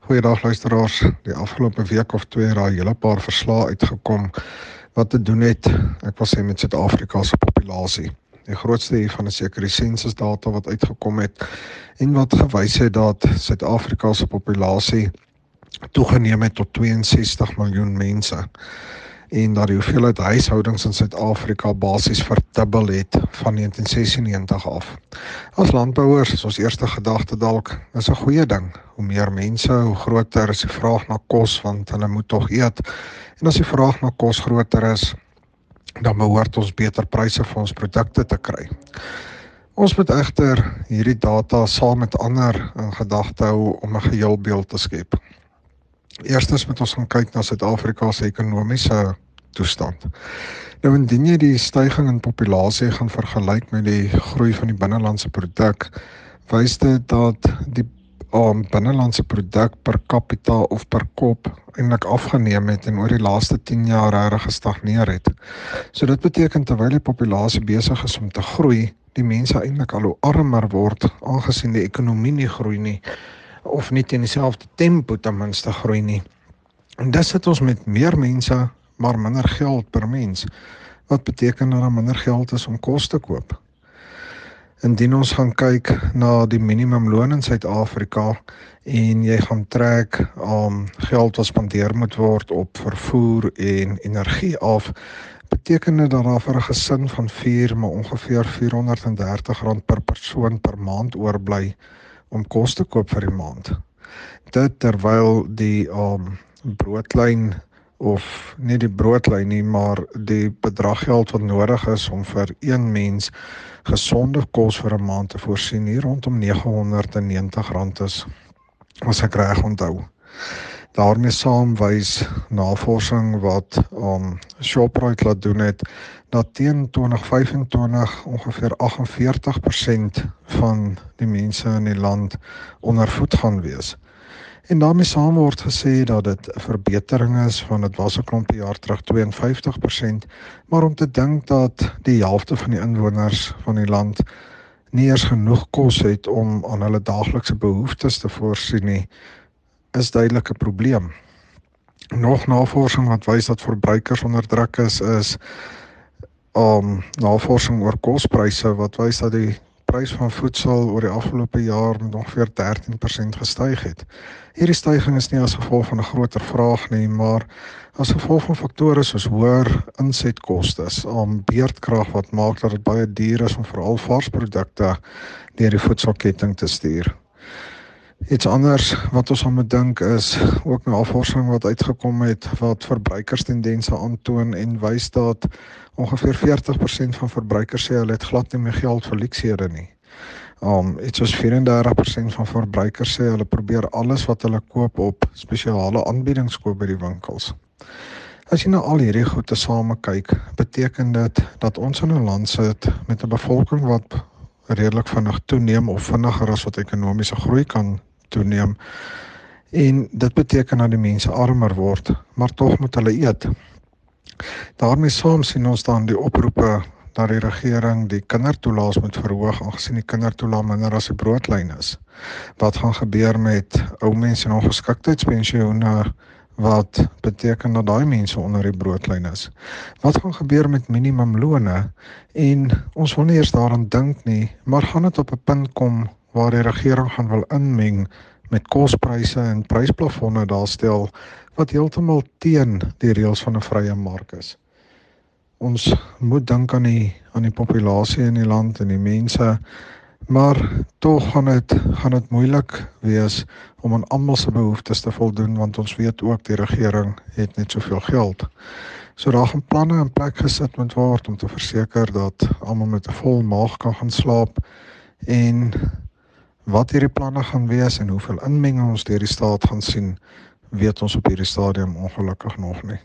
Goeiedag luisteraars. Die afgelope week of twee raai hele paar verslae uitgekom wat te doen het, ek wil sê met Suid-Afrika se populasie. Die grootste hiervan is seker die sensusdata wat uitgekom het en wat gewys het dat Suid-Afrika se populasie toegeneem het tot 62 miljoen mense en dat die hoeveelheid huishoudings in Suid-Afrika basies verdubbel het van 1996 af. As landbouers is ons eerste gedagte dalk is 'n goeie ding. Hoe meer mense, hoe groter is die vraag na kos want hulle moet tog eet. En as die vraag na kos groter is, dan behoort ons beter pryse vir ons produkte te kry. Ons moet egter hierdie data saam met ander in gedagte hou om 'n geheelbeeld te skep. Eerstens moet ons gaan kyk na Suid-Afrika se ekonomiese toestand. Nou indien jy die stygings in populasie gaan vergelyk met die groei van die binnelandse produk, wys dit dat die um, binnelandse produk per capita of per kop eintlik afgeneem het en oor die laaste 10 jaar regtig gestagneer het. So dit beteken terwyl die populasie besig is om te groei, die mense eintlik al hoe armer word aangesien die ekonomie nie groei nie of nie teen dieselfde tempo ten minste groei nie. En dis sit ons met meer mense maar minder geld per mens. Wat beteken dat daar minder geld is om kos te koop? Indien ons gaan kyk na die minimumloon in Suid-Afrika en jy gaan trek om geld wat spandeer moet word op vervoer en energie af, beteken dit dat daar vir 'n gesin van 4 maar ongeveer R430 per persoon per maand oorbly om kos te koop vir die maand. Dit terwyl die um broodlyn of nie die broodlyn nie, maar die bedrag geld wat nodig is om vir een mens gesonde kos vir 'n maand te voorsien hier rondom R990 is as ek reg onthou. daarmee saam wys navorsing wat om um, Shoprite laat doen het dat teen 2025 ongeveer 48% van die mense in die land onder voet gaan wees. En daarmee saam word gesê dat dit 'n verbetering is van dit was 'n klompie jaar terug 52%, maar om te dink dat die helfte van die inwoners van die land nie eers genoeg kos het om aan hulle daaglikse behoeftes te voorsien nie, is duidelik 'n probleem. Nog navorsing wat wys dat verbruikers onder druk is is um navorsing oor kospryse wat wys dat die prys van voedsel oor die afgelope jaar met ongeveer 13% gestyg het. Hierdie stygings is nie as gevolg van 'n groter vraag nie, maar as gevolg van faktore soos hoër insetkoste, om beerdkrag wat maak dat dit baie duur is om veral varsprodukte deur die voedselketting te stuur. Iets anders wat ons aan moet dink is ook navorsing wat uitgekom het wat verbruikerstendense aantoon en wys dat ongeveer 40% van verbruikers sê hulle het glad nie meer geld vir luksehede nie. Um iets soos 34% van verbruikers sê hulle probeer alles wat hulle koop op spesiale aanbiedings koop by die winkels. As jy nou al hierdie goed te same kyk, beteken dit dat ons in 'n land sit met 'n bevolking wat redelik vinnig toeneem of vinniger as wat ekonomiese groei kan toeneem. En dit beteken dat die mense armer word, maar tog moet hulle eet. daarmee saam sien ons dan die oproepe dat die regering die kindertoelaas moet verhoog aangesien die kindertoelaas minder as die broodlyn is. Wat gaan gebeur met ou mense en ongeskiktheidspensioene wat beteken dat daai mense onder die broodlyn is? Wat gaan gebeur met minimumlone? En ons wil nie eers daaraan dink nie, maar gaan dit op 'n punt kom waar die regering gaan wil inmeng met kospryse en prysplafonne daarstel wat heeltemal teen die reëls van 'n vrye mark is. Ons moet dink aan die aan die populasie in die land en die mense maar tog gaan dit gaan dit moeilik wees om aan almal se behoeftes te voldoen want ons weet ook die regering het net soveel geld. So daar gaan planne in plek gesit moet word om te verseker dat almal met 'n vol maag kan gaan slaap en Wat hierdie planne gaan wees en hoeveel inmenging ons deur die staat gaan sien, weet ons op hierdie stadium ongelukkig nog nie.